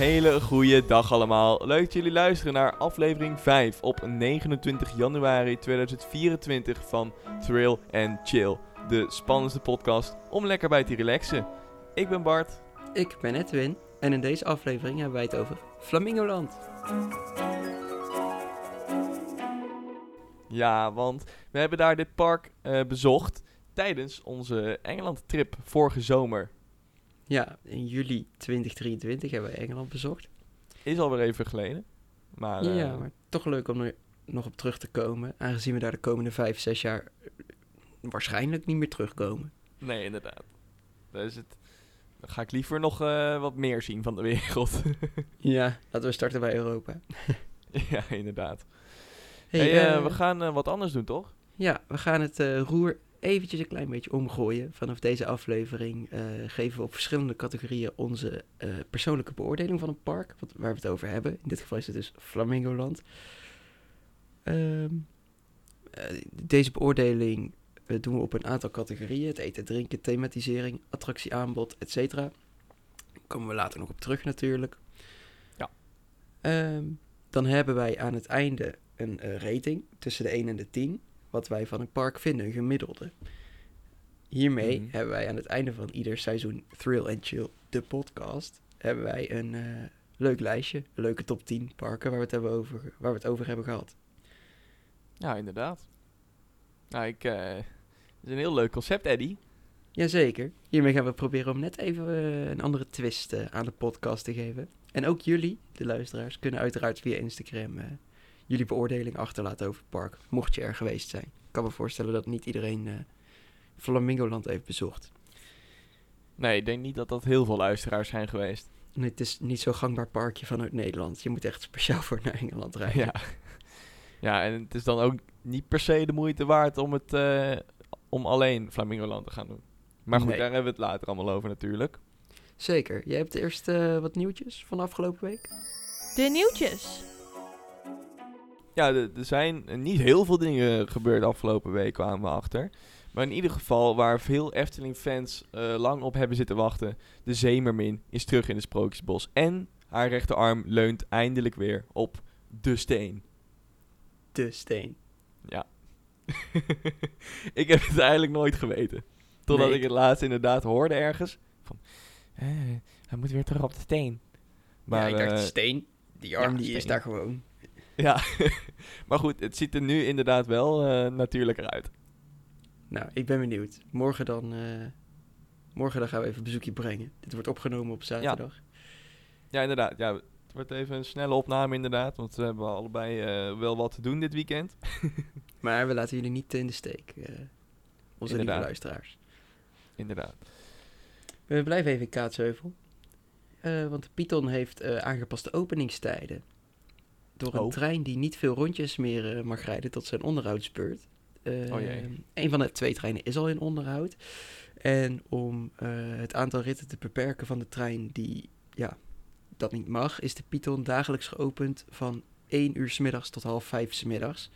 hele goede dag allemaal. Leuk dat jullie luisteren naar aflevering 5 op 29 januari 2024 van Thrill and Chill. De spannendste podcast om lekker bij te relaxen. Ik ben Bart. Ik ben Edwin en in deze aflevering hebben wij het over Flamingoland. Ja, want we hebben daar dit park eh, bezocht tijdens onze Engeland-trip vorige zomer. Ja, in juli 2023 hebben we Engeland bezocht. Is alweer even geleden. Maar, eh, ja, maar toch leuk om er nog op terug te komen, aangezien we daar de komende 5, 6 jaar waarschijnlijk niet meer terugkomen. Nee, inderdaad. Dus het, dan ga ik liever nog eh, wat meer zien van de wereld. ja, laten we starten bij Europa. ja, inderdaad. Hey, Hey, eh, eh, we gaan eh, wat anders doen, toch? Ja, we gaan het eh, roer eventjes een klein beetje omgooien. Vanaf deze aflevering eh, geven we op verschillende categorieën onze eh, persoonlijke beoordeling van een park. Wat, waar we het over hebben. In dit geval is het dus Flamingoland. Ehm, eh, deze beoordeling doen we op een aantal categorieën. Het eten, drinken, thematisering, attractieaanbod, etc. Daar komen we later nog op terug natuurlijk. Ja. Ehm, dan hebben wij aan het einde een rating tussen de 1 en de 10 wat wij van een park vinden, een gemiddelde. Hiermee Mhm. hebben wij aan het einde van ieder seizoen Thrill and Chill, de podcast, hebben wij een eh, leuk lijstje, een leuke top 10 parken waar we het, hebben over, waar we het over hebben gehad. Ja, inderdaad. Nou, ik... eh, het is een heel leuk concept, Eddie. Jazeker. Hiermee gaan we proberen om net even eh, een andere twist aan de podcast te geven. En ook jullie, de luisteraars, kunnen uiteraard via Instagram jullie beoordeling achterlaten over het park, mocht je er geweest zijn. Ik kan me voorstellen dat niet iedereen eh Flamingoland heeft bezocht. Nee, ik denk niet dat dat heel veel luisteraars zijn geweest. Nee, het is niet zo'n gangbaar parkje vanuit Nederland. Je moet echt speciaal voor naar Engeland rijden. Ja. ja, en het is dan ook niet per se de moeite waard om het... eh, om alleen Flamingoland te gaan doen. Maar goed, Nee. daar hebben we het later allemaal over natuurlijk. Zeker. Jij hebt eerst eh, wat nieuwtjes van de afgelopen week? De nieuwtjes. Ja, er zijn niet heel veel dingen gebeurd afgelopen week, kwamen we achter. Maar in ieder geval, waar veel Efteling-fans eh, lang op hebben zitten wachten... de Zeemermin is terug in het Sprookjesbos. En haar rechterarm leunt eindelijk weer op de steen. De steen. Ja. ik heb het eigenlijk nooit geweten. Totdat Nee, ik het laatst inderdaad hoorde ergens. Van, eh, hij moet weer terug op de steen. Maar, ja, ik dacht eh, steen. Die arm ja, die is daar gewoon. ja. maar goed, het ziet er nu inderdaad wel eh, natuurlijker uit. Nou, ik ben benieuwd. Morgen dan, eh, morgen dan gaan we even een bezoekje brengen. Dit wordt opgenomen op zaterdag. Ja, inderdaad. Ja, het wordt even een snelle opname inderdaad. Want we hebben allebei eh, wel wat te doen dit weekend. Maar we laten jullie niet in de steek. onze lieve luisteraars. Inderdaad. We blijven even in Kaatsheuvel. Want de Python heeft aangepaste openingstijden. Door een Oh. trein die niet veel rondjes meer eh, mag rijden tot zijn onderhoudsbeurt. Oh jee. Een van de twee treinen is al in onderhoud. En om eh, het aantal ritten te beperken van de trein die ja, dat niet mag, is de Python dagelijks geopend van 1 uur 's middags tot half 5 's middags.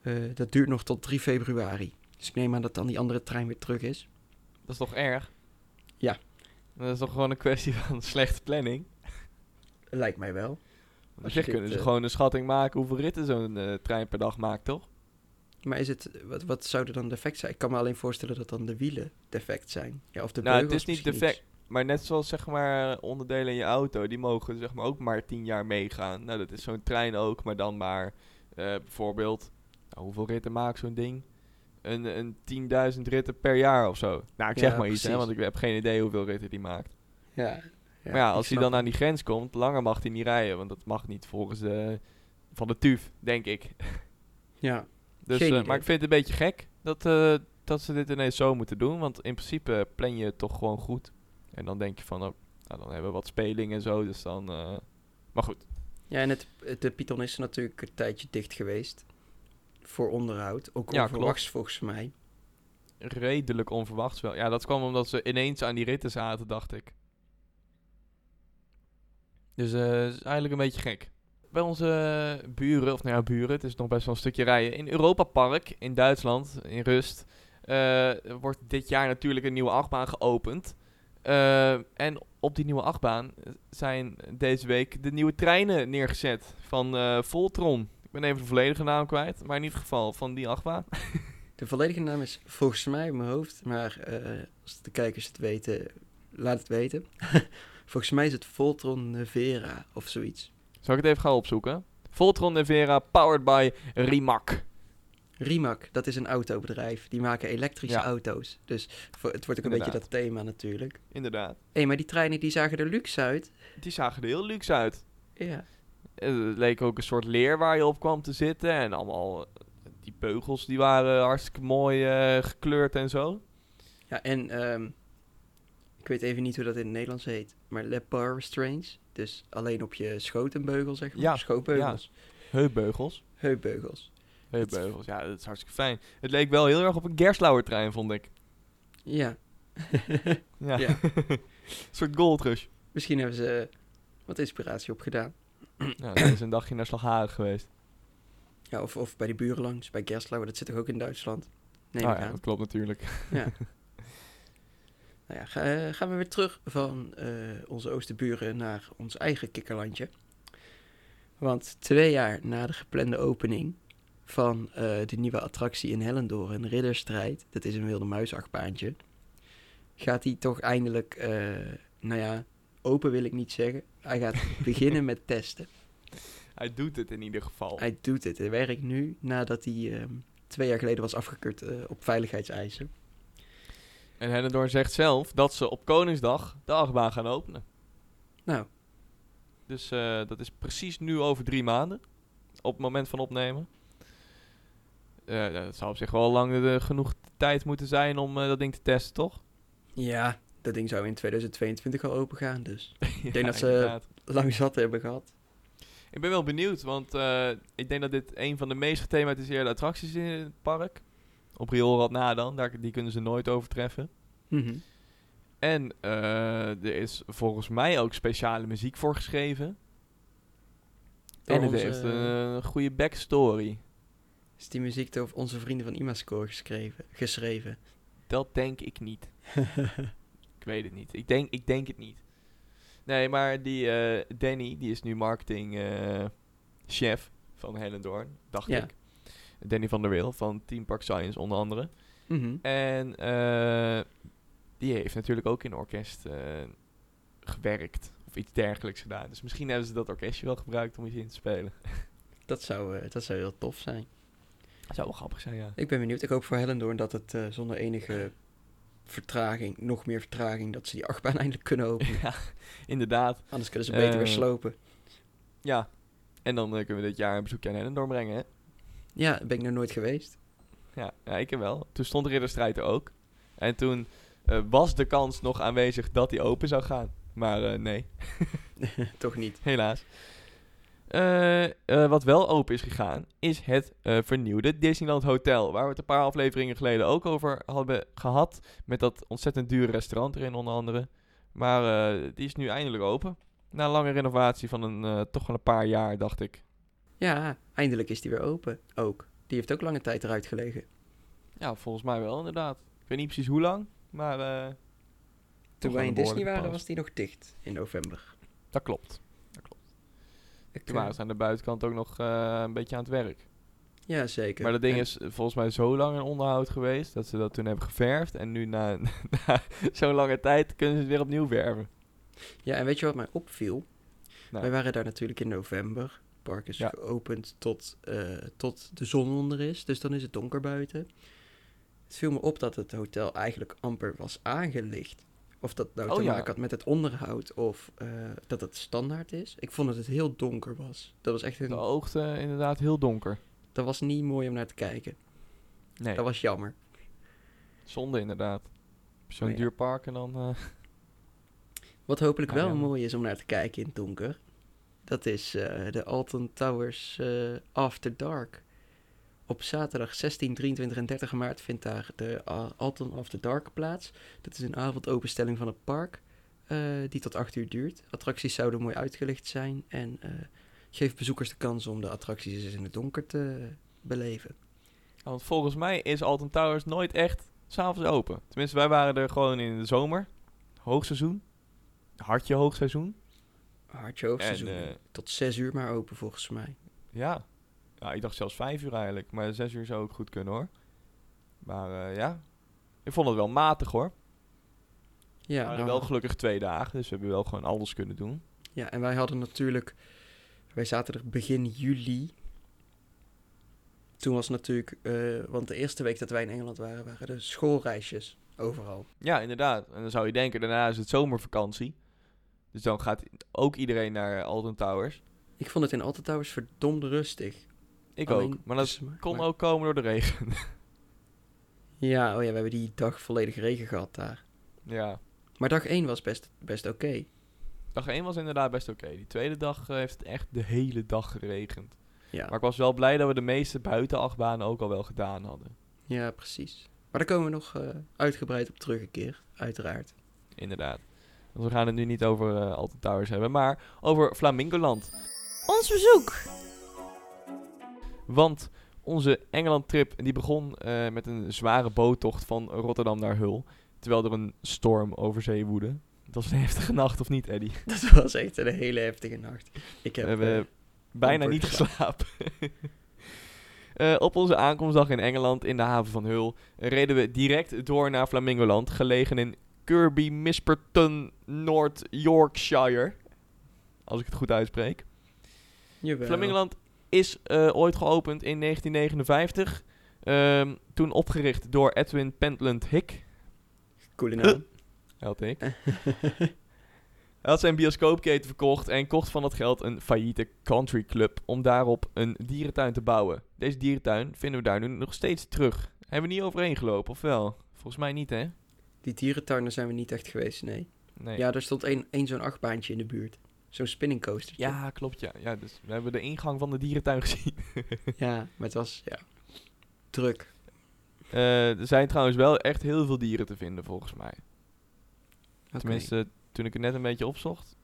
Eh, dat duurt nog tot 3 februari. Dus ik neem aan dat dan die andere trein weer terug is. Dat is toch erg? Ja. Dat is toch gewoon een kwestie van slechte planning? Lijkt mij wel. Op zich je kunnen ze eh, gewoon een schatting maken hoeveel ritten zo'n eh, trein per dag maakt, toch? Maar is het, wat, wat zou er dan defect zijn? Ik kan me alleen voorstellen dat dan de wielen defect zijn. Ja, of de nou, het is niet defect. Maar net zoals zeg maar onderdelen in je auto, die mogen zeg maar ook maar 10 jaar meegaan. Nou, dat is zo'n trein ook, maar dan maar eh, bijvoorbeeld, nou, hoeveel ritten maakt zo'n ding? Een, een 10.000 ritten per jaar of zo. Nou, ik Ja, zeg maar iets, hè, want ik heb geen idee hoeveel ritten die maakt. Ja, maar ja, als hij dan aan die grens komt, langer mag hij niet rijden, want dat mag niet volgens de van de TUF, denk ik. Ja, Dus, eh, maar ik vind het een beetje gek dat, eh, dat ze dit ineens zo moeten doen. Want in principe plan je het toch gewoon goed. En dan denk je van, oh, nou, dan hebben we wat speling en zo. Dus dan... eh, maar goed. ja en het, de Python is natuurlijk een tijdje dicht geweest. Voor onderhoud. Ook Ja, onverwachts volgens mij. Redelijk onverwachts wel. Ja, dat kwam omdat ze ineens aan die ritten zaten, dacht ik. Dus eh het is eigenlijk een beetje gek. Bij onze buren, of nou ja, buren, het is nog best wel een stukje rijden. In Europa Park in Duitsland, in Rust, eh, wordt dit jaar natuurlijk een nieuwe achtbaan geopend. Eh, en op die nieuwe achtbaan eh, zijn deze week de nieuwe treinen neergezet van eh, Voltron. Ik ben even de volledige naam kwijt, maar in ieder geval van die achtbaan. De volledige naam is volgens mij in mijn hoofd, maar eh, als de kijkers het weten, laat het weten. volgens mij is het Voltron Nevera of zoiets. Zal ik het even gaan opzoeken? Voltron Nevera, powered by Rimac. Rimac, dat is een autobedrijf. Die maken elektrische Ja. auto's. Dus voor, het wordt ook een beetje dat thema natuurlijk. Inderdaad. Hé, maar die treinen die zagen er luxe uit. Die zagen er heel luxe uit. Ja. Eh, Het leek ook een soort leer waar je op kwam te zitten. En allemaal, eh, die beugels die waren hartstikke mooi eh, gekleurd en zo. Ja, en ehm, ik weet even niet hoe dat in het Nederlands heet. Maar le bar restraints. Dus alleen op je schoot een beugel, zeg maar. Ja, Schootbeugels. Heupbeugels. Heupbeugels. Heupbeugels, ja, dat is hartstikke fijn. Het leek wel heel erg op een Gerstlauer trein, vond ik. Ja. Ja. Ja. een soort gold rush. Misschien hebben ze wat inspiratie opgedaan. Ja, dat is een dagje naar Slagharen geweest. Ja, of, of bij die buren langs, bij Gerstlauer. Dat zit toch ook in Duitsland? Nee, Oh ja, dat klopt natuurlijk. Ja. nou ja, ga- eh, gaan we weer terug van eh, onze oosterburen naar ons eigen kikkerlandje. Want twee jaar na de geplande opening van eh, de nieuwe attractie in Hellendoorn, Ridderstrijd, dat is een wilde muisachtbaantje, gaat hij toch eindelijk, nou ja, open wil ik niet zeggen. Hij gaat beginnen met testen. Hij doet het in ieder geval. Hij doet het. Hij werkt nu nadat hij ehm, twee jaar geleden was afgekeurd op veiligheidseisen. En Hellendoorn zegt zelf dat ze op Koningsdag de achtbaan gaan openen. Nou, Dus eh, dat is precies nu over drie maanden. Op het moment van opnemen. Eh, dat zou op zich wel lang genoeg tijd moeten zijn om eh, dat ding te testen, toch? Ja, dat ding zou in 2022 al open gaan, dus ik denk dat ze- Inderdaad. lang zat hebben gehad. Ik ben wel benieuwd, want ik denk dat dit een van de meest gethematiseerde attracties is in het park. Op Rioolrad na dan, daar, die kunnen ze nooit overtreffen. Mhm. En eh, er is volgens mij ook speciale muziek voor geschreven. Door en het onze- heeft een goede backstory. Is die muziek door onze vrienden van Imascore geschreven? geschreven? Dat denk ik niet. ik weet het niet. Ik denk, ik denk het niet. Nee, maar die eh, Danny, die is nu marketing eh, chef van Hellendoorn, dacht Ja. ik. Danny van der Wil van Team Park Science onder andere. Mhm. En eh, die heeft natuurlijk ook in een orkest eh, gewerkt. Of iets dergelijks gedaan. Dus misschien hebben ze dat orkestje wel gebruikt om iets in te spelen. Dat, zou, eh, dat zou heel tof zijn. Zou wel grappig zijn, ja. Ik ben benieuwd. Ik hoop voor Hellendoorn dat het zonder enige vertraging, nog meer vertraging, dat ze die achtbaan eindelijk kunnen openen. ja, inderdaad. Anders kunnen ze beter weer slopen. Ja. En dan kunnen we dit jaar een bezoekje aan Hellendoorn brengen, hè? Ja, ben ik nog nooit geweest. Ja, ja, ik heb wel. Toen stond Ridderstrijd er ook. En toen eh, was de kans nog aanwezig dat hij open zou gaan. Maar eh, nee, Toch niet. helaas. Eh, wat wel open is gegaan, is het vernieuwde Disneyland Hotel. Waar we het een paar afleveringen geleden ook over hadden gehad. Met dat ontzettend dure restaurant erin onder andere. Maar die is nu eindelijk open. Na een lange renovatie van een, toch wel een paar jaar, dacht ik. Ja, eindelijk is die weer open. Ook. Die heeft ook lange tijd eruit gelegen. Ja, volgens mij wel inderdaad. Ik weet niet precies hoe lang, maar eh, Toen wij in Disney waren, was die nog dicht in november. dat klopt. Ik, Toen eh, waren ze aan de buitenkant ook nog eh, een beetje aan het werk. ja, zeker. Maar dat ding En- is eh, volgens mij zo lang in onderhoud geweest dat ze dat toen hebben geverfd. En nu na, na zo'n lange tijd kunnen ze het weer opnieuw verven. Ja, en weet je wat mij opviel? Nou. Wij waren daar natuurlijk in november. Park is Ja. geopend tot, eh, tot de zon onder is, dus dan is het donker buiten. Het viel me op dat het hotel eigenlijk amper was aangelicht. Of dat nou Oh te ja. maken had met het onderhoud of eh, dat het standaard is. Ik vond dat het heel donker was. Dat was echt De een, oogte inderdaad heel donker. dat was niet mooi om naar te kijken. Nee, Dat was jammer. zonde inderdaad. Zo'n Oh ja. duur park en dan... eh, Wat hopelijk Nou, wel mooi is om naar te kijken in het donker. Dat is eh, de Alton Towers eh, After Dark. Op zaterdag 16, 23 en 30 maart vindt daar de uh, Alton After Dark plaats. Dat is een avondopenstelling van het park eh, die tot 8 uur duurt. Attracties zouden mooi uitgelicht zijn en eh, geeft bezoekers de kans om de attracties in het donker te beleven. want volgens mij is Alton Towers nooit echt s'avonds open. Tenminste, wij waren er gewoon in de zomer. Hoogseizoen. hartje hoogseizoen. Hartje hoogseizoen. En, eh, Tot zes uur maar open volgens mij. Ja. ja, ik dacht zelfs vijf uur eigenlijk. Maar zes uur zou ook goed kunnen hoor. Maar eh, ja, ik vond het wel matig hoor. Ja, we nou, wel gelukkig twee dagen, dus we hebben wel gewoon alles kunnen doen. ja, en wij hadden natuurlijk... Wij zaten er begin juli. Toen was natuurlijk... eh, want de eerste week dat wij in Engeland waren, waren de schoolreisjes overal. Ja, inderdaad. En dan zou je denken, daarna is het zomervakantie. Dus dan gaat ook iedereen naar Alton Towers. Ik vond het in Alton Towers verdomd rustig. Ik Alleen ook. Maar dat tussen- kon maar- ook komen door de regen. Ja, oh ja, we hebben die dag volledig regen gehad daar. ja. Maar dag 1 was best, best oké. Dag 1 was inderdaad best oké. Die tweede dag eh, heeft het echt de hele dag geregend. Ja. Maar ik was wel blij dat we de meeste buitenachtbanen ook al wel gedaan hadden. ja, precies. Maar daar komen we nog eh, uitgebreid op terug een keer, uiteraard. Inderdaad. Want we gaan het nu niet over Alton Towers hebben, maar over Flamingoland. Ons bezoek. Want onze Engeland-trip die begon eh, met een zware boottocht van Rotterdam naar Hull. Terwijl er een storm over zee woedde. Het was een heftige nacht, of niet, Eddie? Dat was echt een hele heftige nacht. Ik We heb... hebben eh, bijna niet geslapen. Op onze aankomstdag in Engeland in de haven van Hull reden we direct door naar Flamingoland, gelegen in Kirby Misperton, North Yorkshire. Als ik het goed uitspreek. jawel. Flamingoland is eh, ooit geopend in 1959. Ehm, toen opgericht door Edwin Pentland Hick. Coole naam. Held ik. Hij had zijn bioscoopketen verkocht en kocht van dat geld een failliete country club om daarop een dierentuin te bouwen. Deze dierentuin vinden we daar nu nog steeds terug. Hebben we niet overheen gelopen, of wel? Volgens mij niet, hè? Die dierentuinen zijn we niet echt geweest, nee. Nee. Ja, er stond één één zo'n achtbaantje in de buurt. Zo'n spinning coaster. Ja, klopt, ja. ja. Dus we hebben de ingang van de dierentuin gezien. Ja, maar het was, ja, druk. Eh, er zijn trouwens wel echt heel veel dieren te vinden, volgens mij. Tenminste, toen ik het net een beetje opzocht.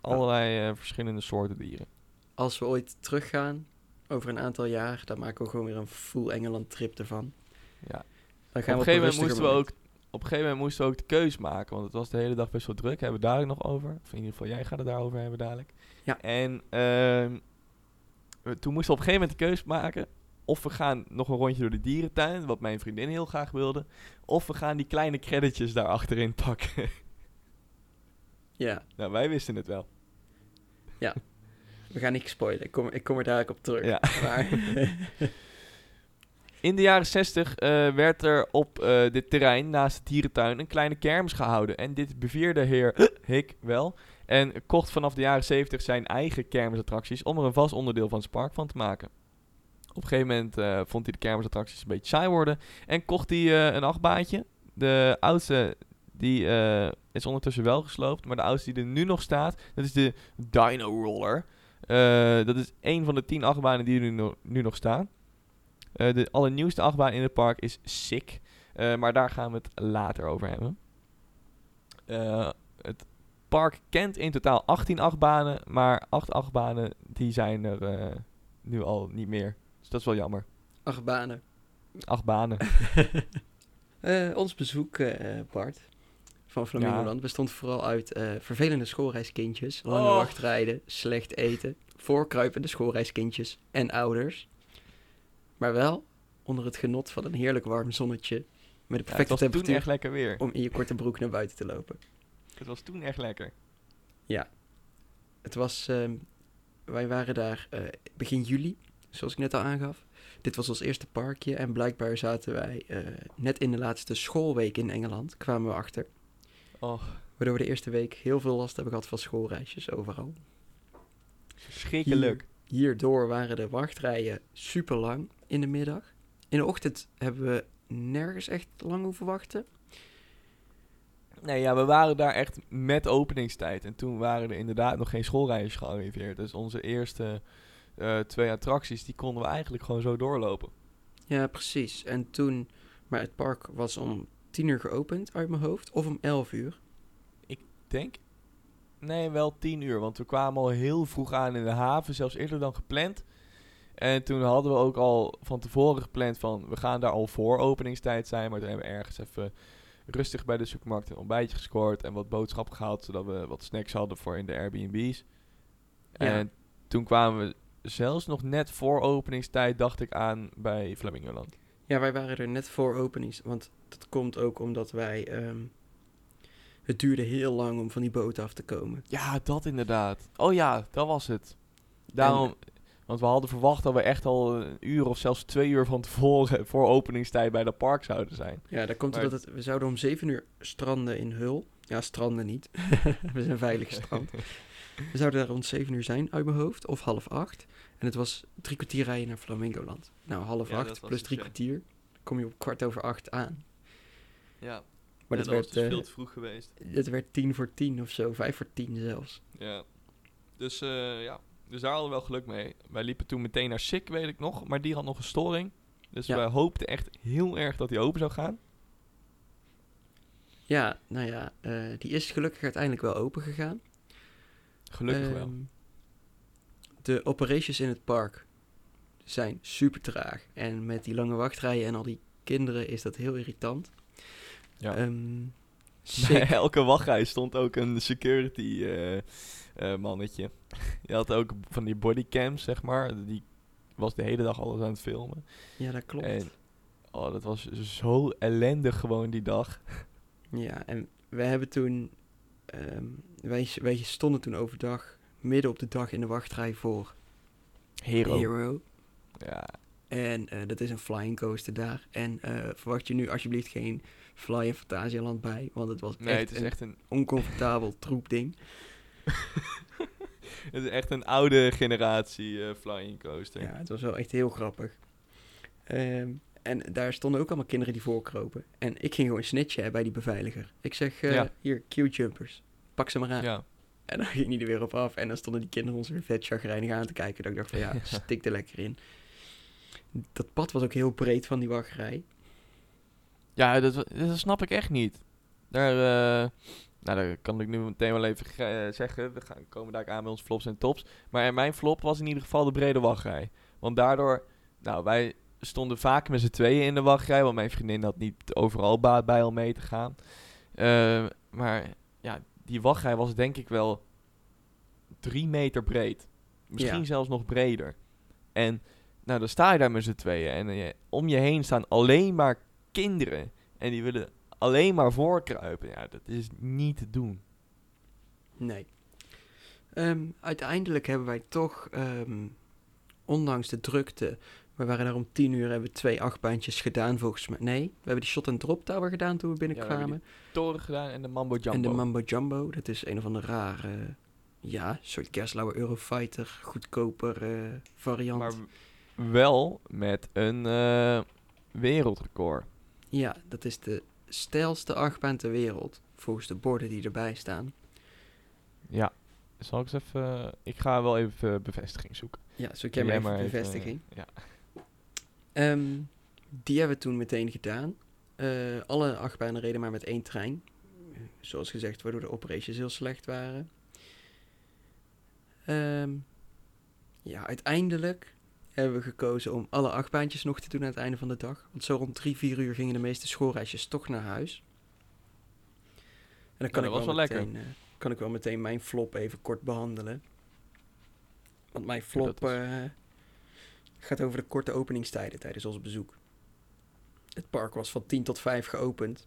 Allerlei eh, verschillende soorten dieren. Als we ooit teruggaan, over een aantal jaar, dan maken we gewoon weer een full Engeland trip ervan. Ja. Dan Op gaan een, we gegeven op moment een moesten we ook, op een gegeven moment moesten we ook de keus maken. Want het was de hele dag best wel druk. Hebben we daar nog over. Of in ieder geval, jij gaat het daarover hebben dadelijk. Ja. En we- toen moesten we op een gegeven moment de keus maken. Of we gaan nog een rondje door de dierentuin. Wat mijn vriendin heel graag wilde. Of we gaan die kleine creditjes daar achterin pakken. Ja, nou, wij wisten het wel. we gaan niet spoilen. Ik kom, ik kom er dadelijk op terug. Ja. Maar, In de jaren 60 eh, werd er op eh, dit terrein naast de dierentuin een kleine kermis gehouden. En dit bevierde heer Hick wel. En kocht vanaf de jaren 70 zijn eigen kermisattracties om er een vast onderdeel van zijn park van te maken. Op een gegeven moment eh, vond hij de kermisattracties een beetje saai worden. En kocht hij een achtbaantje. De oudste die, is ondertussen wel gesloopt. Maar de oudste die er nu nog staat, dat is de Dino Roller. Dat is een van de tien achtbanen die er nu nog staan. Eh, de allernieuwste achtbaan in het park is Sick. Eh, maar daar gaan we het later over hebben. Eh, het park kent in totaal 18 achtbanen. Maar 8 achtbanen die zijn er nu al niet meer. Dus dat is wel jammer. acht banen. Acht banen. Eh, ons bezoek, Bart, van Flamingoland bestond vooral uit vervelende schoolreiskindjes, lange Oh. wachtrijden, slecht eten, voorkruipende schoolreiskindjes en ouders. Maar wel onder het genot van een heerlijk warm zonnetje met de Ja, het perfecte toen temperatuur echt lekker weer. om in je korte broek naar buiten te lopen. Het was toen echt lekker. Het was, ehm, wij waren daar eh, begin juli, zoals ik net al aangaf. Dit was ons eerste parkje en blijkbaar zaten wij eh, net in de laatste schoolweek in Engeland, kwamen we achter. Oh, Waardoor we de eerste week heel veel last hebben gehad van schoolreisjes overal. verschrikkelijk. Hierdoor waren de wachtrijen super lang in de middag. In de ochtend hebben we nergens echt lang hoeven wachten. Nee, ja, we waren daar echt met openingstijd. En toen waren er inderdaad nog geen schoolreisjes gearriveerd. Dus onze eerste eh, twee attracties, die konden we eigenlijk gewoon zo doorlopen. Ja, precies. En toen, maar het park was om tien uur geopend uit mijn hoofd, of om elf uur. denk. Nee, wel tien uur. Want we kwamen al heel vroeg aan in de haven. Zelfs eerder dan gepland. En toen hadden we ook al van tevoren gepland van... We gaan daar al voor openingstijd zijn. Maar toen hebben we ergens even rustig bij de supermarkt een ontbijtje gescoord en wat boodschappen gehaald, zodat we wat snacks hadden voor in de Airbnb's. Ja. En toen kwamen we zelfs nog net voor openingstijd, dacht ik aan bij Flamingoland. Ja, wij waren er net voor openings. Want dat komt ook omdat wij... ehm, het duurde heel lang om van die boot af te komen. Ja, dat inderdaad. Oh ja, dat was het. Daarom, want we hadden verwacht dat we echt al een uur of zelfs twee uur van tevoren voor openingstijd bij dat park zouden zijn. Ja, daar komt Maar- het, we zouden om 7 uur stranden in Hul. Ja, stranden niet. we zijn veilig gestrand. We zouden daar rond 7 uur zijn uit mijn hoofd, of half acht. En het was drie kwartier rijden naar Flamingoland. Nou, half Ja, dat acht plus drie kwartier. Dan kom je op kwart over acht aan. Ja, Maar dat, werd, eh, te vroeg geweest. het werd tien voor tien of zo, vijf voor tien zelfs. Ja. Dus eh, ja, dus daar hadden we wel geluk mee. Wij liepen toen meteen naar Sik, weet ik nog, maar die had nog een storing. Dus Ja. wij hoopten echt heel erg dat die open zou gaan. Ja, nou ja, eh, die is gelukkig uiteindelijk wel open gegaan. Gelukkig wel. Ehm, De operations in het park zijn super traag. En met die lange wachtrijen en al die kinderen is dat heel irritant. Ja. Ehm, Bij elke wachtrij stond ook een security eh, eh, mannetje. Je had ook van die bodycams, zeg maar. Die was de hele dag alles aan het filmen. Ja, dat klopt. En oh, dat was zo ellendig gewoon die dag. Ja, en we hebben toen... ehm, wij, wij stonden toen overdag midden op de dag in de wachtrij voor Hero. Hero. Ja, En eh, dat is een flying coaster daar. En verwacht je nu alsjeblieft geen Fly in Fantasialand bij. Want het was nee, echt het is een echt een, oncomfortabel troepding. het is echt een oude generatie eh, flying coaster. Ja, het was wel echt heel grappig. Ehm, en daar stonden ook allemaal kinderen die voorkropen. En ik ging gewoon snitchen bij die beveiliger. Ik zeg, eh, Ja. hier, Q-jumpers. Pak ze maar aan. Ja. En dan ging hij er weer op af. En dan stonden die kinderen ons weer vet chagrijnig aan te kijken. Dat ik dacht van ja, stik er lekker in. Dat pad was ook heel breed van die wachtrij. Ja, dat, dat snap ik echt niet. Daar, eh, nou, daar kan ik nu meteen wel even eh, zeggen. We gaan, komen daar aan bij ons flops en tops. Maar in mijn flop was in ieder geval de brede wachtrij. Want daardoor, nou, wij stonden vaak met z'n tweeën in de wachtrij. Want mijn vriendin had niet overal baat bij om mee te gaan. Eh, maar ja, die wachtrij was denk ik wel drie meter breed. Misschien Ja. zelfs nog breder. En nou, dan sta je daar met z'n tweeën. En eh, om je heen staan alleen maar kinderen. En die willen alleen maar voorkruipen. Ja, dat is niet te doen. Nee. Ehm, uiteindelijk hebben wij toch, ehm, ondanks de drukte, we waren daar om tien uur, hebben we twee achtbaantjes gedaan volgens mij. Nee, we hebben die shot and drop tower gedaan toen we binnenkwamen. Toren gedaan en de Mambo Jumbo. en de Mambo Jumbo, dat is een of andere rare, ja, soort kerstlauwe Eurofighter, goedkoper eh, variant. maar wel met een eh, wereldrecord. Ja, dat is de stijlste achtbaan ter wereld, volgens de borden die erbij staan. Ja. Zal ik eens even... Ik ga wel even bevestiging zoeken. Ja, zoek jij maar even bevestiging. eh, ja. Ehm, die hebben we toen meteen gedaan. Eh, alle achtbanen reden maar met één trein. Eh, Zoals gezegd, waardoor de operations heel slecht waren. Ehm, ja, uiteindelijk hebben we gekozen om alle achtbaantjes nog te doen aan het einde van de dag. Want zo rond drie, vier uur gingen de meeste schoolreisjes toch naar huis. En dan kan, Ja, ik, wel meteen, eh, kan ik wel meteen mijn flop even kort behandelen. Want mijn flop is- eh, gaat over de korte openingstijden tijdens ons bezoek. Het park was van 10 tot 5 geopend.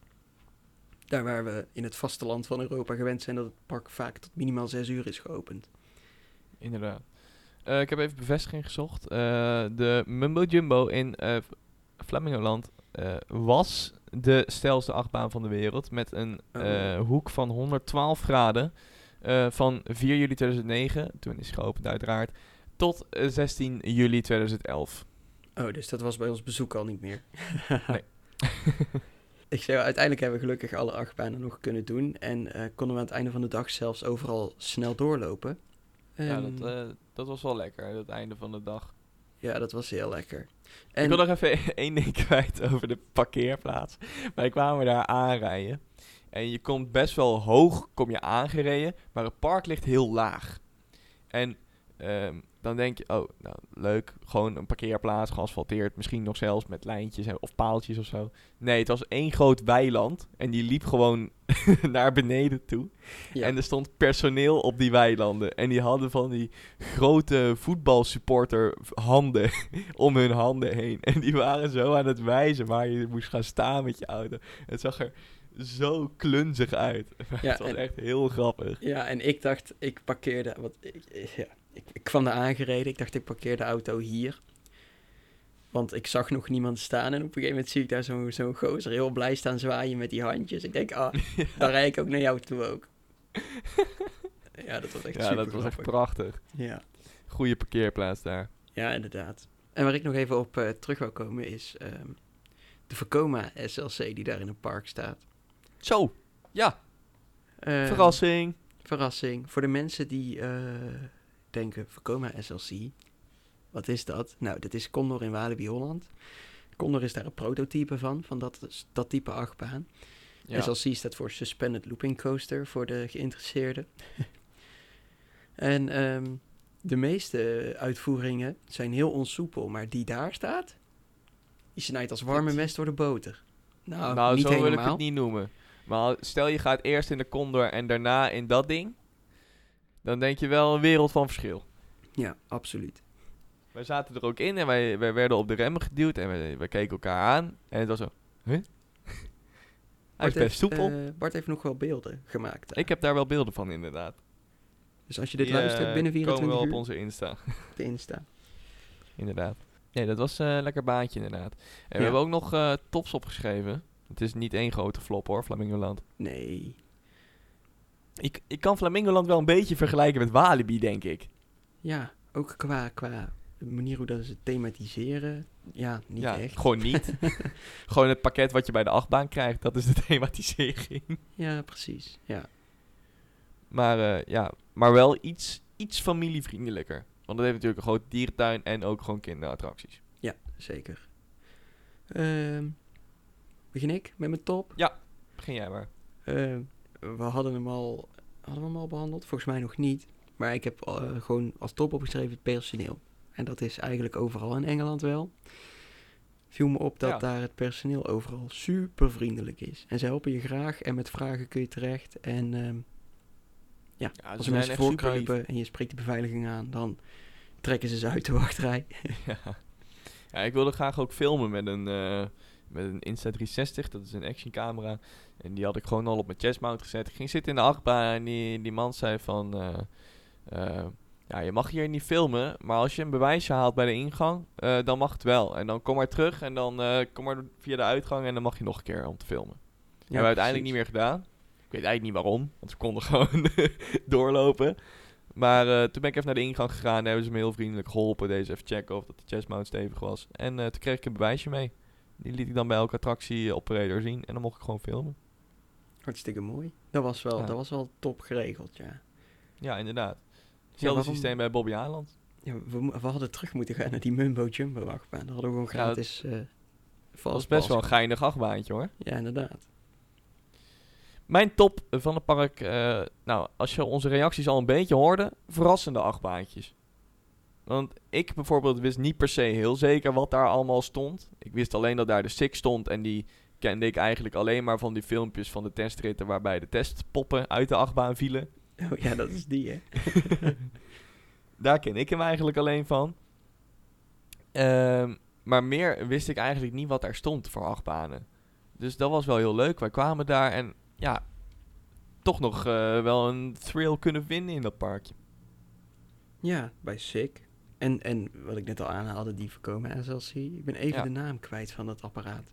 Daar waar we in het vasteland van Europa gewend zijn dat het park vaak tot minimaal 6 uur is geopend. Inderdaad. Eh, ik heb even bevestiging gezocht. Eh, de Mumbo Jumbo in Flamingoland eh, was de stijlste achtbaan van de wereld. Met een Oh. hoek van 112 graden. van 4 juli 2009, toen is geopend uiteraard, tot eh, 16 juli 2011. Oh, dus dat was bij ons bezoek al niet meer. Nee. Ik zei, uiteindelijk hebben we gelukkig alle achtbanen nog kunnen doen. En konden we aan het einde van de dag zelfs overal snel doorlopen. Ja, Ehm, dat, eh, dat was wel lekker, het einde van de dag. ja, dat was heel lekker. Ik wil nog even één ding kwijt over de parkeerplaats. Wij kwamen daar aanrijden. En je komt best wel hoog kom je aangereden, maar het park ligt heel laag. En ehm, dan denk je, oh, nou, leuk. Gewoon een parkeerplaats, geasfalteerd. Misschien nog zelfs met lijntjes of paaltjes of zo. Nee, het was één groot weiland. En die liep gewoon naar beneden toe. Ja. En er stond personeel op die weilanden. En die hadden van die grote voetbalsupporter handen om hun handen heen. En die waren zo aan het wijzen waar je moest gaan staan met je auto. Het zag er zo klunzig uit. Ja, het was en- echt heel grappig. Ja, en ik dacht, ik parkeerde, wat, ik, ja, ik, ik kwam daar aangereden. Ik dacht, ik parkeer de auto hier. Want ik zag nog niemand staan. En op een gegeven moment zie ik daar zo'n zo'n gozer heel blij staan zwaaien met die handjes. Ik denk, ah, dan rijd ik ook naar jou toe ook. ja, dat was echt Ja, super dat was echt prachtig. Ja. Goede parkeerplaats daar. ja, inderdaad. En waar ik nog even op eh, terug wil komen is ehm, de Vekoma SLC die daar in een park staat. Zo, ja, Ehm, verrassing. verrassing. Voor de mensen die eh, denken, Vekoma SLC, wat is dat? Nou, dat is Condor in Walibi Holland. Condor is daar een prototype van, van dat, dat type achtbaan. Ja. SLC staat voor Suspended Looping Coaster, voor de geïnteresseerden. en ehm, de meeste uitvoeringen zijn heel onsoepel, maar die daar staat, die snijdt als warme Dit- mes door de boter. Nou, nou, niet zo wil ik helemaal. het niet noemen. Maar stel je gaat eerst in de Condor en daarna in dat ding. Dan denk je wel een wereld van verschil. Ja, absoluut. Wij zaten er ook in en wij, wij werden op de remmen geduwd en wij, wij keken elkaar aan. En het was zo, huh? Hij is Bart best heeft, soepel. eh, Bart heeft nog wel beelden gemaakt. daar. ik heb daar wel beelden van inderdaad. Dus als je dit Die, luistert eh, binnen komen 24 wel uur op onze Insta. de Insta. inderdaad. Nee, dat was eh, een lekker baantje inderdaad. En Ja. we hebben ook nog eh, tops opgeschreven. Het is niet één grote flop hoor, Flamingoland. Nee. Ik, ik kan Flamingoland wel een beetje vergelijken met Walibi, denk ik. Ja, ook qua, qua manier hoe dat ze thematiseren. Ja, niet ja, echt. gewoon niet. gewoon het pakket wat je bij de achtbaan krijgt, dat is de thematisering. Ja, precies. Ja. Maar, eh, ja, maar wel iets, iets familievriendelijker. Want dat heeft natuurlijk een grote dierentuin en ook gewoon kinderattracties. ja, zeker. Ehm, begin ik met mijn top? Begin jij maar. Ehm, we hadden hem al, hadden we hem al behandeld? Volgens mij nog niet. Maar ik heb eh, gewoon als top opgeschreven het personeel. En dat is eigenlijk overal in Engeland wel. Viel me op dat Ja. daar het personeel overal super vriendelijk is. En ze helpen je graag en met vragen kun je terecht. En ehm, Ja, als mensen voorkruipen en je spreekt de beveiliging aan, dan trekken ze ze uit de wachtrij. ja. ja, ik wilde graag ook filmen met een, eh, met een Insta360. Dat is een actioncamera. En die had ik gewoon al op mijn chestmount gezet. Ik ging zitten in de achtbaan en die, die man zei van... eh, eh, ja, je mag hier niet filmen, maar als je een bewijsje haalt bij de ingang, eh, dan mag het wel. En dan kom maar terug en dan kom maar via de uitgang en dan mag je nog een keer om te filmen. hebben we uiteindelijk niet meer gedaan. Ik weet eigenlijk niet waarom, want we konden gewoon doorlopen. Maar toen ben ik even naar de ingang gegaan en hebben ze me heel vriendelijk geholpen. Deze even checken of dat de chestmount stevig was. En toen kreeg ik een bewijsje mee. Die liet ik dan bij elke attractie-operator zien en dan mocht ik gewoon filmen. Hartstikke mooi. Dat was wel, Ja. dat was wel top geregeld, ja. Ja, inderdaad. Hetzelfde systeem bij Bobby Aland. ja we, we hadden terug moeten gaan naar die Mumbo Jumbo achtbaan. Daar hadden we gewoon Ja, gratis... eh Dat was best wel een geinig achtbaantje hoor. Ja, inderdaad. Mijn top van het park, eh, nou, als je onze reacties al een beetje hoorde, verrassende achtbaantjes. Want ik bijvoorbeeld wist niet per se heel zeker wat daar allemaal stond. Ik wist alleen dat daar de Six stond en die kende ik eigenlijk alleen maar van die filmpjes van de testritten waarbij de testpoppen uit de achtbaan vielen. Oh ja, dat is die, hè. Daar ken ik hem eigenlijk alleen van. Ehm, maar meer wist ik eigenlijk niet wat daar stond voor achtbanen. Dus dat was wel heel leuk. Wij kwamen daar en ja, toch nog eh, wel een thrill kunnen vinden in dat parkje. Ja, bij Sick. En, en wat ik net al aanhaalde, die voorkomen SLC. Ik ben even Ja. de naam kwijt van dat apparaat.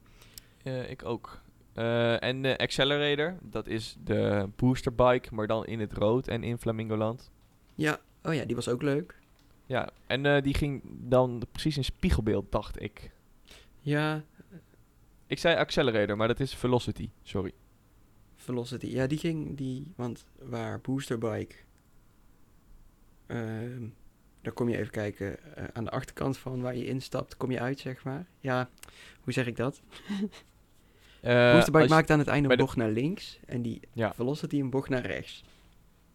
Eh, ik ook. Eh, en de Accelerator, dat is de boosterbike, maar dan in het rood en in Flamingoland. Ja, oh ja, die was ook leuk. Ja, en eh, die ging dan precies in spiegelbeeld, dacht ik. Ja, Ik zei Accelerator, maar dat is Velocity, sorry. Velocity. Ja, die ging, die, want waar Boosterbike, ehm daar kom je even kijken, eh, aan de achterkant van waar je instapt, kom je uit, zeg maar. Ja, hoe zeg ik dat? Boosterbike je- maakt aan het einde een de- bocht naar links en die Ja. Velocity een bocht naar rechts.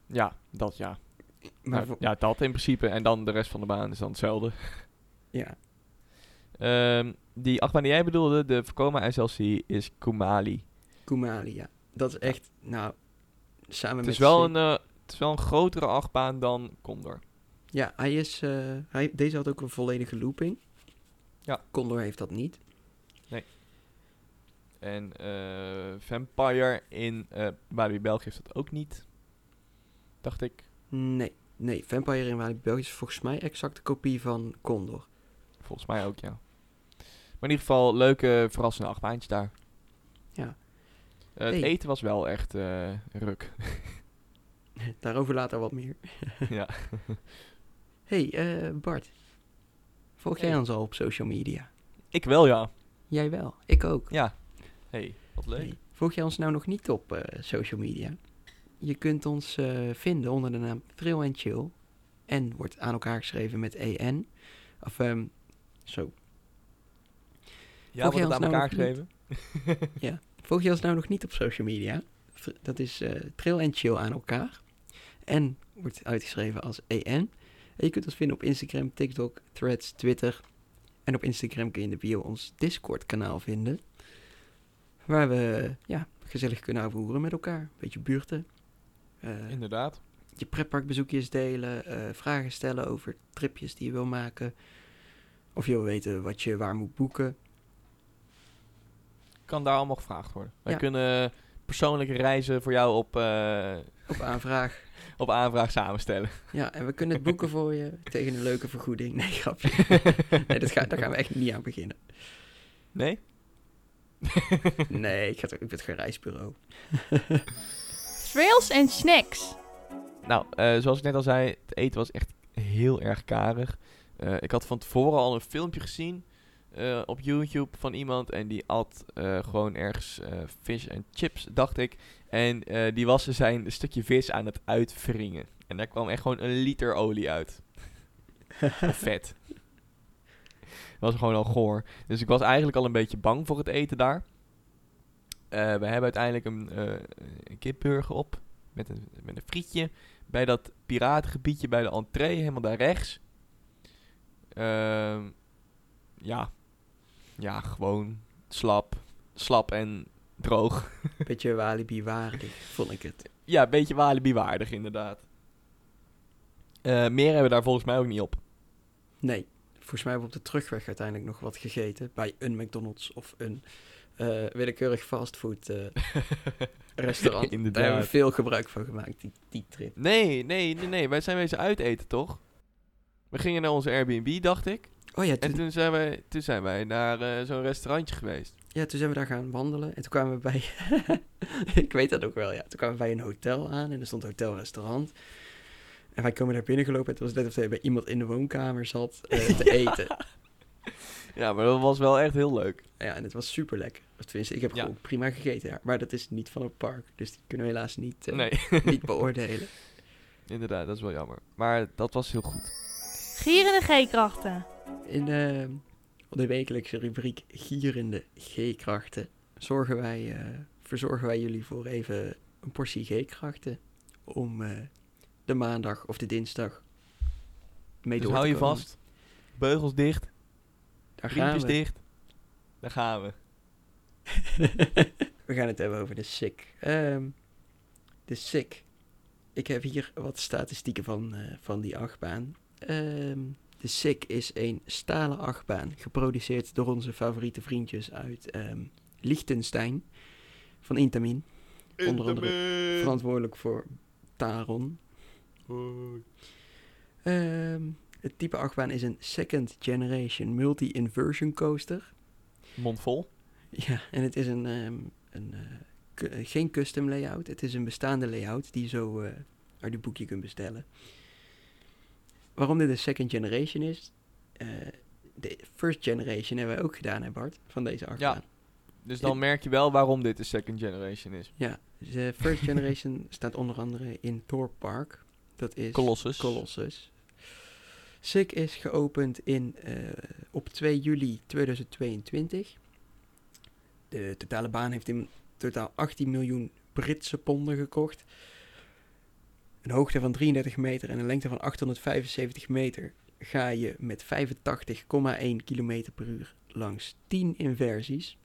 Ja, dat ja. Maar Nou, voor- ja, dat in principe. En dan de rest van de baan is dan hetzelfde. ja. Ehm, die achtbaan die jij bedoelde, de Vekoma SLC, is Kumali. Kumali, ja. Dat is echt, nou, samen Het met... is, wel een, eh, het is wel een grotere achtbaan dan Condor. Ja, hij is, eh, hij, deze had ook een volledige looping. Ja. Condor heeft dat niet. En eh, Vampire in eh Walibi België heeft dat ook niet. Dacht ik. Nee, nee. Vampire in Walibi België is volgens mij exact de kopie van Condor. Volgens mij ook, ja. Maar in ieder geval, leuke, verrassende achtbaantjes daar. Ja. Het Hey. eten was wel echt ruk. Daarover later wat meer. ja. hey, eh, Bart. Volg jij ons al op social media? Ik wel, ja. Jij wel. Ik ook. Ja. hey, wat leuk. Hey, Volg jij ons nou nog niet op social media? Je kunt ons vinden onder de naam Thrill and Chill. En wordt aan elkaar geschreven met EN. Of, ehm, zo. Ja, Volg wordt het aan nou elkaar geschreven? Volg je ons nou nog niet op social media? Dat is eh Trill en Chill aan elkaar. En wordt uitgeschreven als EN. En je kunt ons vinden op Instagram, TikTok, Threads, Twitter. En op Instagram kun je in de bio ons Discord-kanaal vinden. Waar we ja, gezellig kunnen avonturen met elkaar. Een beetje buurten. Eh, Inderdaad. je pretparkbezoekjes delen. eh, vragen stellen over tripjes die je wil maken. Of je wil weten wat je waar moet boeken. Kan daar allemaal gevraagd worden. Wij Ja. kunnen persoonlijke reizen voor jou op, eh, Op aanvraag. Op aanvraag samenstellen. Ja, en we kunnen het boeken voor je tegen een leuke vergoeding. Nee, grapje. nee, dat ga, daar gaan we echt niet aan beginnen. Nee? Nee, ik, ga ik ben geen reisbureau. Trails en snacks. Nou, eh, zoals ik net al zei, het eten was echt heel erg karig. Eh, ik had van tevoren al een filmpje gezien eh, op YouTube van iemand en die at eh, gewoon ergens eh fish en chips, dacht ik. En eh, die was zijn stukje vis aan het uitwringen. En daar kwam echt gewoon een liter olie uit. Of vet. Dat was gewoon al goor. Dus ik was eigenlijk al een beetje bang voor het eten daar. Eh, we hebben uiteindelijk een, eh een kipburger op met een, met een frietje bij dat piratengebiedje bij de entree, helemaal daar rechts. Ehm, ja. Ja, gewoon slap. Slap en droog. Beetje Walibi waardig, vond ik het. Ja, een beetje Walibi waardig inderdaad. Eh, meer hebben we daar volgens mij ook niet op. Nee, volgens mij hebben we op de terugweg uiteindelijk nog wat gegeten. Bij een McDonald's of een eh, willekeurig fastfood eh, restaurant. Inderdaad. Daar hebben we veel gebruik van gemaakt, die, die trip. Nee, nee, nee, nee. Wij zijn wezen uiteten, toch? We gingen naar onze Airbnb, dacht ik. Oh ja, En toen, toen zijn wij, toen zijn wij naar zo'n restaurantje geweest. Ja, toen zijn we daar gaan wandelen. En toen kwamen we bij... ik weet dat ook wel, ja. Toen kwamen we bij een hotel aan en er stond een hotelrestaurant. En wij komen daar binnengelopen en het was net of hij bij iemand in de woonkamer zat eh, te eten. Ja, maar dat was wel echt heel leuk. Ja, en het was super lekker. Tenminste, ik heb Ja. gewoon prima gegeten. Ja. Maar dat is niet van het park. Dus die kunnen we helaas niet, eh, Nee, niet beoordelen. inderdaad, dat is wel jammer. Maar dat was heel goed. Gierende G-krachten. In eh, de wekelijkse rubriek Gierende G-krachten zorgen wij, eh, verzorgen wij jullie voor even een portie G-krachten. Om eh, de maandag of de dinsdag mee Dus door hou te je vast. Beugels dicht, Daar gaan we. dicht. Daar gaan we. we gaan het hebben over de SICK. Ehm, de SICK. Ik heb hier wat statistieken van, eh, van die achtbaan. Ehm, de SICK is een stalen achtbaan, geproduceerd door onze favoriete vriendjes uit ehm Liechtenstein, van Intamin. Onder andere Verantwoordelijk voor Taron. Ehm, het type achtbaan is een second generation multi-inversion coaster. Mond vol. Ja, en het is een, ehm, een eh, eh, geen custom layout. Het is een bestaande layout die je zo eh, uit het boekje kunt bestellen. Waarom dit een second generation is? eh, de first generation hebben wij ook gedaan, hè Bart? Van deze achtbaan. Dus dan merk je wel waarom dit de second generation is. Ja, de first generation staat onder andere in Thor Park. Dat is Colossus. Colossus. SICK is geopend in, eh, op 2 juli 2022. De totale baan heeft in totaal 18 miljoen Britse ponden gekocht. Een hoogte van 33 meter en een lengte van 875 meter ga je met 85,1 km per uur langs 10 inversies.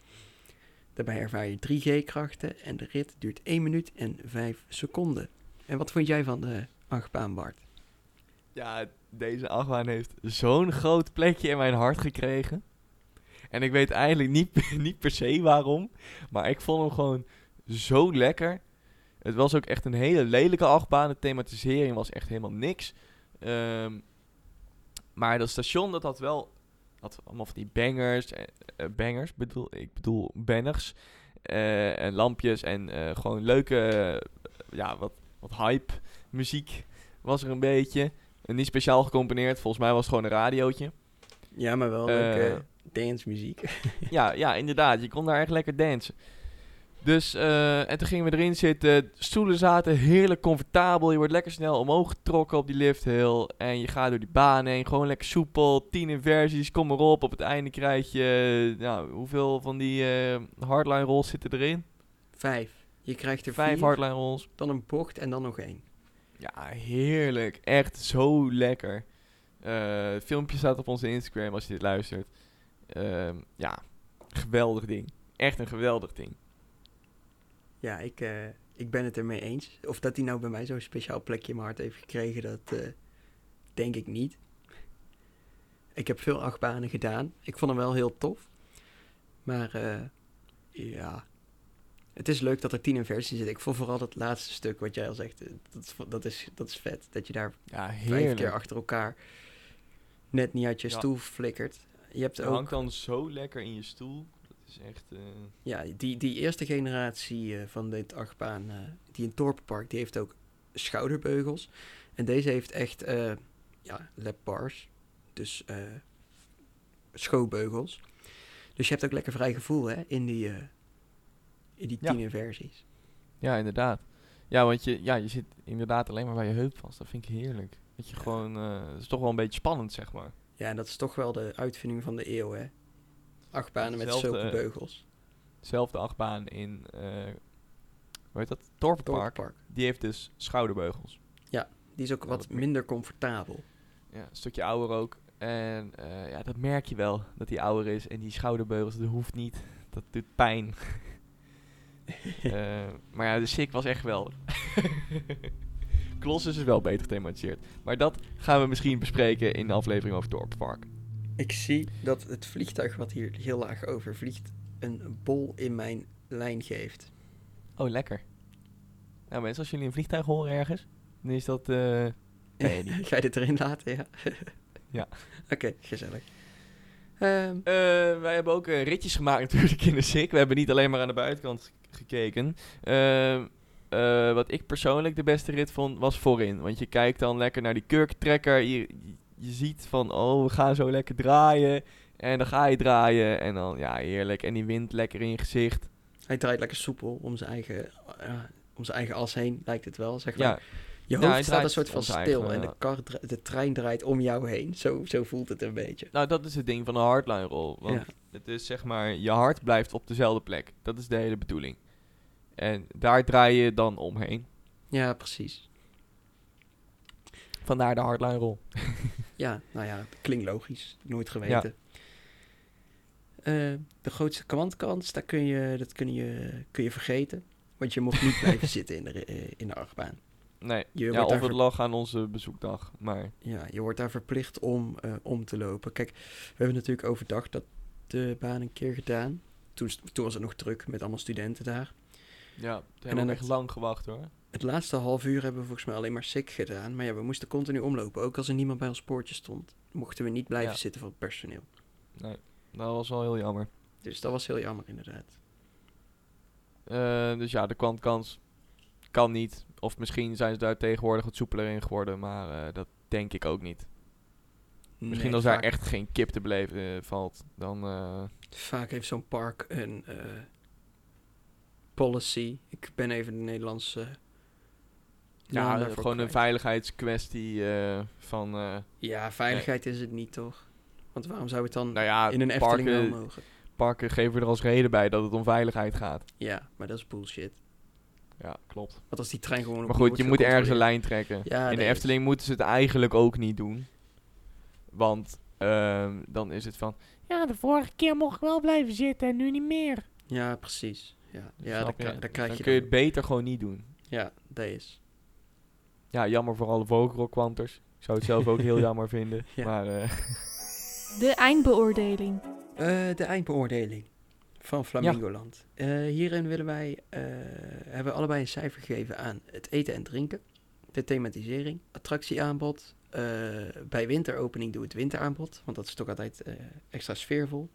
Daarbij ervaar je 3 G-krachten en de rit duurt 1 minuut en 5 seconden. En wat vond jij van de achtbaan, Bart? Ja, deze achtbaan heeft zo'n groot plekje in mijn hart gekregen. En ik weet eigenlijk niet, niet per se waarom. Maar ik vond hem gewoon zo lekker. Het was ook echt een hele lelijke achtbaan. De thematisering was echt helemaal niks. Ehm, maar dat station dat had wel had allemaal van die bangers. eh, eh, bangers bedoel, ik bedoel banners. eh, en lampjes en gewoon leuke, ja, wat, wat hype muziek was er een beetje. En niet speciaal gecomponeerd. Volgens mij was het gewoon een radiootje. Ja, maar wel leuke dancemuziek. ja, ja, inderdaad. Je kon daar echt lekker dansen. Dus, eh, en toen gingen we erin zitten. Stoelen zaten heerlijk comfortabel. Je wordt lekker snel omhoog getrokken op die lift hill. En je gaat door die baan heen. Gewoon lekker soepel. Tien inversies, kom maar op. Op het einde krijg je... nou, hoeveel van die eh, hardline rolls zitten erin? Vijf. Je krijgt er Vijf vier, hardline rolls. dan een bocht en dan nog één. Ja, heerlijk. Echt zo lekker. Eh, het filmpje staat op onze Instagram als je dit luistert. Ehm, ja, geweldig ding. Echt een geweldig ding. Ja, ik, eh, ik ben het ermee eens. Of dat hij nou bij mij zo'n speciaal plekje in mijn hart heeft gekregen, dat eh, denk ik niet. Ik heb veel achtbanen gedaan. Ik vond hem wel heel tof. Maar eh, ja, het is leuk dat er tien inversies zitten. Ik vond vooral dat laatste stuk wat jij al zegt, dat, is- dat, is, dat is vet. Dat je daar Ja, vijf keer achter elkaar net niet uit je Ja. stoel flikkert. Je hebt Je ook hangt dan zo lekker in je stoel. Is echt... eh, Ja, die, die eerste generatie eh, van dit achtbaan, eh, die in Torpenpark, die heeft ook schouderbeugels. En deze heeft echt, ja, lap bars. Dus schoolbeugels. Dus je hebt ook lekker vrij gevoel, hè, in die, in die Ja. tien inversies. ja, inderdaad. Ja, want je, ja, je zit inderdaad alleen maar bij je heup vast. Dat vind ik heerlijk. Dat je gewoon... het is toch wel een beetje spannend, zeg maar. Ja, en dat is toch wel de uitvinding van de eeuw, hè. Achtbanen met zulke eh, beugels. Zelfde achtbaan in... eh hoe heet dat? Die heeft dus schouderbeugels. Die is ook Ja, wat minder comfortabel. Ja, een stukje ouder ook. En eh, ja, dat merk je wel, dat die ouder is. En die schouderbeugels, dat hoeft niet. Dat doet pijn. Maar ja, de SIck was echt geweldig. Colossus is wel beter gethematiseerd. Maar dat gaan we misschien bespreken in de aflevering over Dorppark. Ik zie dat het vliegtuig wat hier heel laag over vliegt, een bol in mijn lijn geeft. Oh, lekker. Nou mensen, als jullie een vliegtuig horen ergens, dan is dat... eh, Nee. Ga je dit erin laten, ja? Ja. Oké, gezellig. Ehm, Eh, wij hebben ook eh, ritjes gemaakt natuurlijk in de SIC. We hebben niet alleen maar aan de buitenkant gekeken. Ehm, eh, wat ik persoonlijk de beste rit vond, was voorin. Want je kijkt dan lekker naar die kurktrekker. Je, je, ziet van, oh, we gaan zo lekker draaien. En dan ga je draaien. En dan, ja, heerlijk. En die wind lekker in je gezicht. hij draait lekker soepel om zijn eigen, eh, om zijn eigen as heen, lijkt het wel. Zeg maar. Ja, Je Ja, hoofd staat een soort van stil eigen, en de, kar dra- de trein draait om jou heen. Zo, zo voelt het een beetje. nou dat is het ding van een hardline roll. Want Ja. het is zeg maar, je hart blijft op dezelfde plek. Dat is de hele bedoeling. En daar draai je dan omheen. Ja, precies. Vandaar de hardline roll. Ja, nou ja, klinkt logisch. Nooit geweten. Eh, de grootste kwantkans, daar kun je, dat kun je, kun je vergeten. Want je mocht niet blijven zitten in de, eh, in de achtbaan. Nee, Je ja, of het lag aan onze bezoekdag. Maar Ja, je wordt daar verplicht om eh, om te lopen. Kijk, we hebben natuurlijk overdag dat de baan een keer gedaan. Toen, toen was het nog druk met allemaal studenten daar. ja, we dan hebben echt lang gewacht hoor. Het laatste half uur hebben we volgens mij alleen maar sick gedaan. Maar ja, we moesten continu omlopen. Ook als er niemand bij ons poortje stond, mochten we niet blijven Ja. zitten voor het personeel. Nee, dat was wel heel jammer. Dus dat was heel jammer inderdaad. Eh, dus ja, de kwantkans kan niet. Of misschien zijn ze daar tegenwoordig wat soepeler in geworden. Maar eh, dat denk ik ook niet. Misschien Nee, als daar echt geen kip te beleven eh, valt. Dan Vaak heeft zo'n park een policy. Ik ben even de Nederlandse ja, gewoon een veiligheidskwestie eh, van... eh, Ja, veiligheid is het niet toch? Want waarom zou het dan nou ja, in een Efteling wel mogen? parken geven er als reden bij dat het om veiligheid gaat. Ja, maar dat is bullshit. Ja, klopt. Want als die trein gewoon Maar goed, je moet ergens een lijn trekken. Ja, In de Efteling moeten ze het eigenlijk ook niet doen. Want ehm, dan is het van... Ja, de vorige keer mocht ik wel blijven zitten en nu niet meer. Ja, precies. Ja, ja dan, dan krijg dan je kun je dan- het beter gewoon niet doen. Ja, dat is. Ja, jammer voor alle vogelrokwanters. Ik zou het zelf ook heel jammer vinden. Ja. Maar eh, De eindbeoordeling. Eh, de eindbeoordeling van Flamingoland. Eh, hierin willen wij, eh, hebben we allebei een cijfer gegeven aan het eten en drinken, de thematisering, attractieaanbod. eh, bij winteropening doe het winteraanbod, want dat is toch altijd eh, extra sfeervol.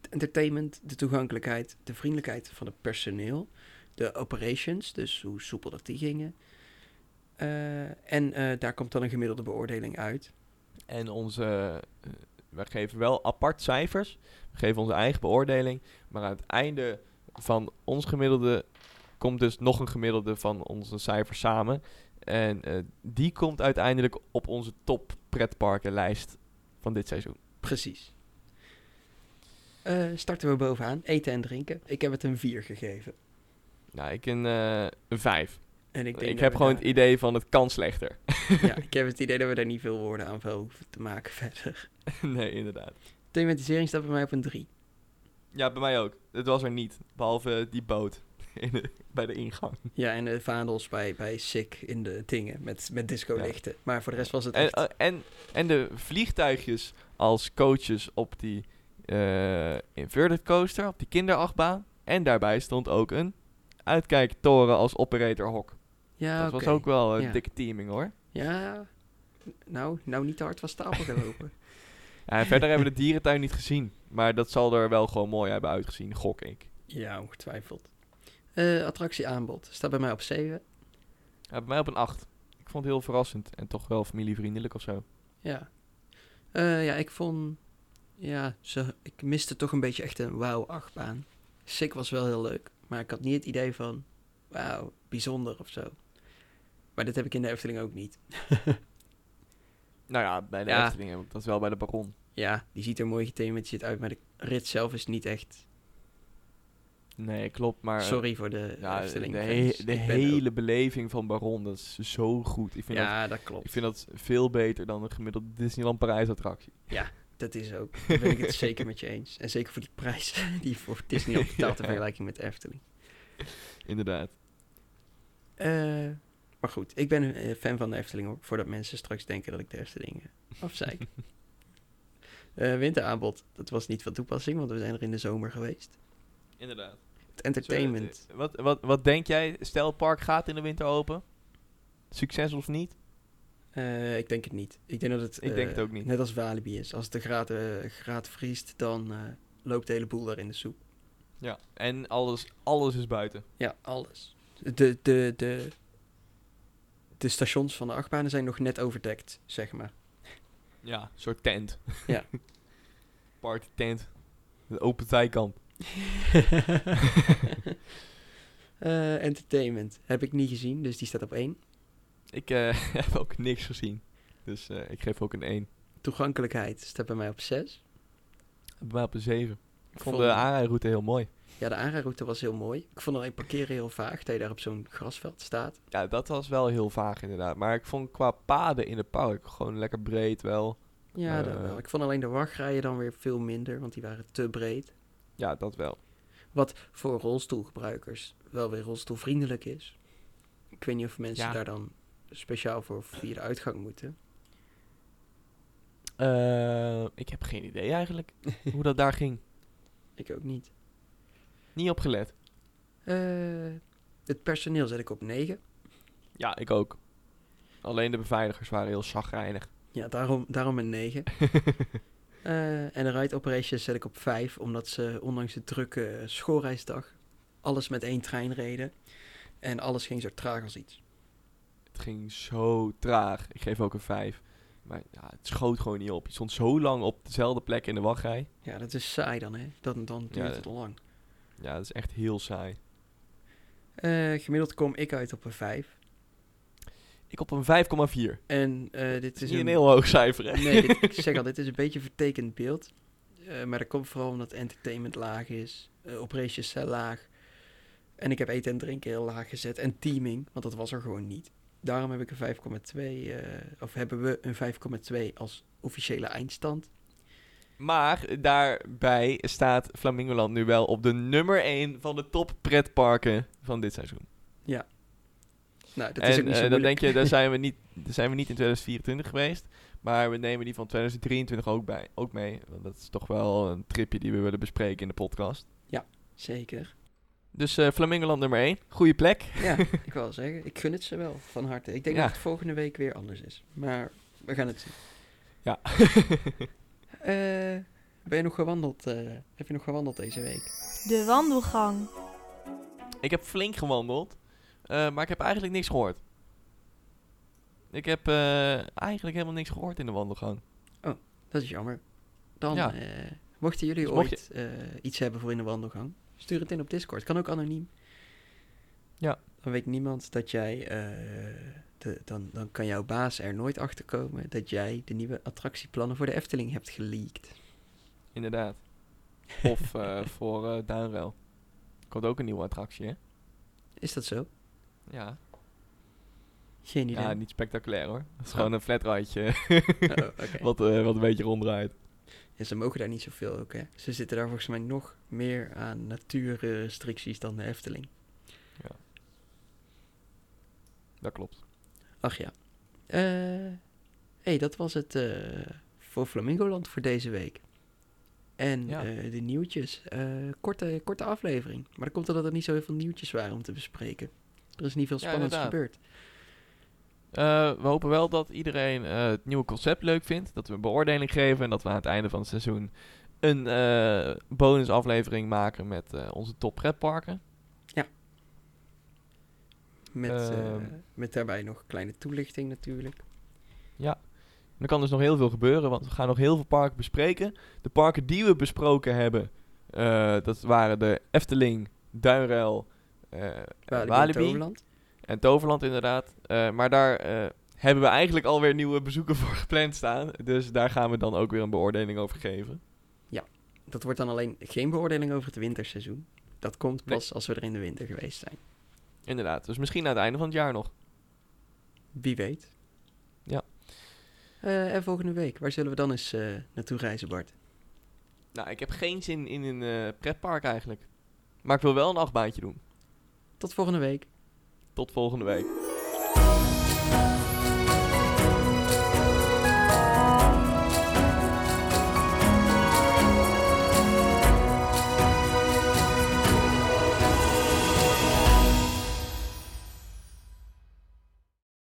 Het entertainment, de toegankelijkheid, de vriendelijkheid van het personeel, de operations, dus hoe soepel dat die gingen. Eh, en eh, daar komt dan een gemiddelde beoordeling uit. En onze, eh, we geven wel apart cijfers. We geven onze eigen beoordeling. Maar aan het einde van ons gemiddelde komt dus nog een gemiddelde van onze cijfers samen. En die komt uiteindelijk op onze top pretparkenlijst van dit seizoen. Precies. Starten we bovenaan. Eten en drinken. Ik heb het een 4 gegeven. Nou, ik een, eh, een 5. En ik, denk heb gewoon daar- het idee van het kan slechter. ja, ik heb het idee dat we daar niet veel woorden aan veel hoeven te maken verder. nee, inderdaad. Thematisering staat bij mij op een 3. Ja, bij mij ook. Het was er niet. Behalve die boot in de- bij de ingang. Ja, en de vaandels bij, bij Sick in de dingen met, met disco-lichten. Maar voor de rest was het En, echt... eh, en, en de vliegtuigjes als coaches op die eh, inverted coaster, op die kinderachtbaan. En daarbij stond ook een uitkijktoren als operator hok. Ja, dat was ook wel een Ja. dikke teaming hoor. Ja, nou, nou niet te hard van stapel gelopen. Ja, verder hebben we de dierentuin niet gezien. Maar dat zal er wel gewoon mooi hebben uitgezien, gok ik. ja, ongetwijfeld. Eh attractieaanbod staat bij mij op 7. Ja, bij mij op een 8. Ik vond het heel verrassend en toch wel familievriendelijk of zo. Ja. Eh, ja, ik vond... Ja, ze, ik miste toch een beetje echt een wauw-achtbaan. Sick was wel heel leuk, maar ik had niet het idee van... Wauw, bijzonder of zo. Maar dit heb ik in de Efteling ook niet. Nou ja, bij de Ja. Efteling heb ik dat wel bij de Baron. Ja, die ziet er mooi gethematiseerd uit, maar de rit zelf is niet echt... Nee, klopt, maar... eh, Sorry voor de Ja, Efteling de, he- de hele ook- beleving van Baron, dat is zo goed. Ik vind, dat, Ja, dat klopt. ik vind dat veel beter dan een gemiddelde Disneyland Parijs attractie. Dat is ook. Daar ben ik het zeker met je eens. En zeker voor die prijs die voor Disney betaalt in Ja. vergelijking met de Efteling. Inderdaad. Eh, maar goed, ik ben een eh, fan van de Efteling hoor. Voordat mensen straks denken dat ik de Efteling uh, afzeik. Eh, winteraanbod, dat was niet van toepassing, want we zijn er in de zomer geweest. Inderdaad. Het entertainment. Wat, wat, wat denk jij? Stel het park gaat in de winter open. Succes of niet? Eh, ik denk het niet. Ik denk dat het, Ik denk eh, het ook niet. net als Walibi is. Als het de graad, eh, graad vriest, dan eh, loopt de hele boel daar in de soep. Ja. En alles, alles is buiten. Ja, alles. De, de, de, de stations van de achtbanen zijn nog net overdekt, zeg maar. Ja. Een soort tent. Ja. Party tent. De open zijkant. Eh, entertainment heb ik niet gezien, dus die staat op 1. Ik eh, heb ook niks gezien. Dus eh, ik geef ook een 1. Toegankelijkheid staat bij mij op 6. Bij mij op een 7. Ik vond vond- de aanrijroute heel mooi. Ja, de aanrijroute was heel mooi. Ik vond alleen parkeren heel vaag, dat je daar op zo'n grasveld staat. Ja, dat was wel heel vaag inderdaad. Maar ik vond qua paden in het park gewoon lekker breed wel. Ja, dat Eh. wel. Ik vond alleen de wachtrijen dan weer veel minder, want die waren te breed. Ja, dat wel. Wat voor rolstoelgebruikers wel weer rolstoelvriendelijk is. Ik weet niet of mensen Ja. daar dan speciaal voor via de uitgang moeten. Eh, ik heb geen idee eigenlijk hoe dat daar ging. Ik ook niet. Niet opgelet. Eh, het personeel zet ik op 9. Ja, ik ook. Alleen de beveiligers waren heel chagrijnig. Ja, daarom, daarom een 9. Eh, en de ride operations zet ik op 5, omdat ze ondanks de drukke schoolreisdag alles met één trein reden. En alles ging zo traag als iets. Het ging zo traag. Ik geef ook een 5. Maar ja, het schoot gewoon niet op. Je stond zo lang op dezelfde plek in de wachtrij. Ja, dat is saai dan, hè? Dan, dan duurt Ja, het lang. Ja, dat is echt heel saai. Eh, gemiddeld kom ik uit op een 5. Ik op een 5,4. En eh, dit is niet een... een heel hoog cijfer, hè? Nee, dit- ik zeg al, dit is een beetje een vertekend beeld. Eh, maar dat komt vooral omdat entertainment laag is. operations zijn laag. En ik heb eten en drinken heel laag gezet. En teaming, want dat was er gewoon niet. Daarom heb ik een 5,2, eh, of hebben we een 5,2 als officiële eindstand. Maar daarbij staat Flamingoland nu wel op de nummer 1 van de top pretparken van dit seizoen. Nou, dat is en ook niet zo eh, dan denk je, daar zijn, we niet, daar zijn we niet in 2024 geweest. Maar we nemen die van 2023 ook, bij, ook mee. Want dat is toch wel een tripje die we willen bespreken in de podcast. Zeker. Dus eh Flamingoland nummer 1. Goede plek. Ja, ik wil zeggen, ik gun het ze wel van harte. Ik denk Ja. dat het volgende week weer anders is. Maar we gaan het zien. Ja. Eh, ben je nog gewandeld? eh, heb je nog gewandeld deze week? De wandelgang. ik heb flink gewandeld. eh, maar ik heb eigenlijk niks gehoord. Ik heb eh, eigenlijk helemaal niks gehoord in de wandelgang. Dat is jammer. Dan, Ja. eh, mochten jullie Dus mocht ooit eh, iets hebben voor in de wandelgang, stuur het in op Discord. Kan ook anoniem. Ja. Dan weet niemand dat jij, eh, de, dan, dan kan jouw baas er nooit achter komen dat jij de nieuwe attractieplannen voor de Efteling hebt geleakt. Inderdaad. Of eh, voor eh Duinrail. Komt ook een nieuwe attractie, hè? Is dat zo? Ja. Geen idee. Ja, niet spectaculair hoor. Het is Oh. gewoon een flatride Oh, wat, eh, wat een beetje ronddraait. Ja, ze mogen daar niet zoveel ook, hè. Ze zitten daar volgens mij nog meer aan natuurrestricties dan de Efteling. Dat klopt. Ach ja. Eh hey, dat was het eh, voor Flamingoland voor deze week. En Ja. eh, de nieuwtjes. Korte, korte aflevering. Maar dat komt omdat er niet zo heel veel nieuwtjes waren om te bespreken. Er is niet veel Ja, spannends inderdaad. gebeurd. We hopen wel dat iedereen het nieuwe concept leuk vindt. Dat we een beoordeling geven. En dat we aan het einde van het seizoen een bonusaflevering maken met onze top pretparken. Met, eh, Ehm. met daarbij nog kleine toelichting natuurlijk. Er kan dus nog heel veel gebeuren, want we gaan nog heel veel parken bespreken. De parken die we besproken hebben, eh, dat waren de Efteling, Duinruil, eh, Walibi, Walibi, en Toverland. en Toverland inderdaad. Maar daar hebben we eigenlijk alweer nieuwe bezoeken voor gepland staan. Dus daar gaan we dan ook weer een beoordeling over geven. Dat wordt dan alleen geen beoordeling over het winterseizoen. Dat komt Nee. pas als we er in de winter geweest zijn. Inderdaad, dus misschien aan het einde van het jaar nog. Wie weet. Ja. Eh, en volgende week, waar zullen we dan eens eh, naartoe reizen, Bart? Nou, ik heb geen zin in een eh, pretpark eigenlijk. Maar ik wil wel een achtbaantje doen. Tot volgende week. Tot volgende week.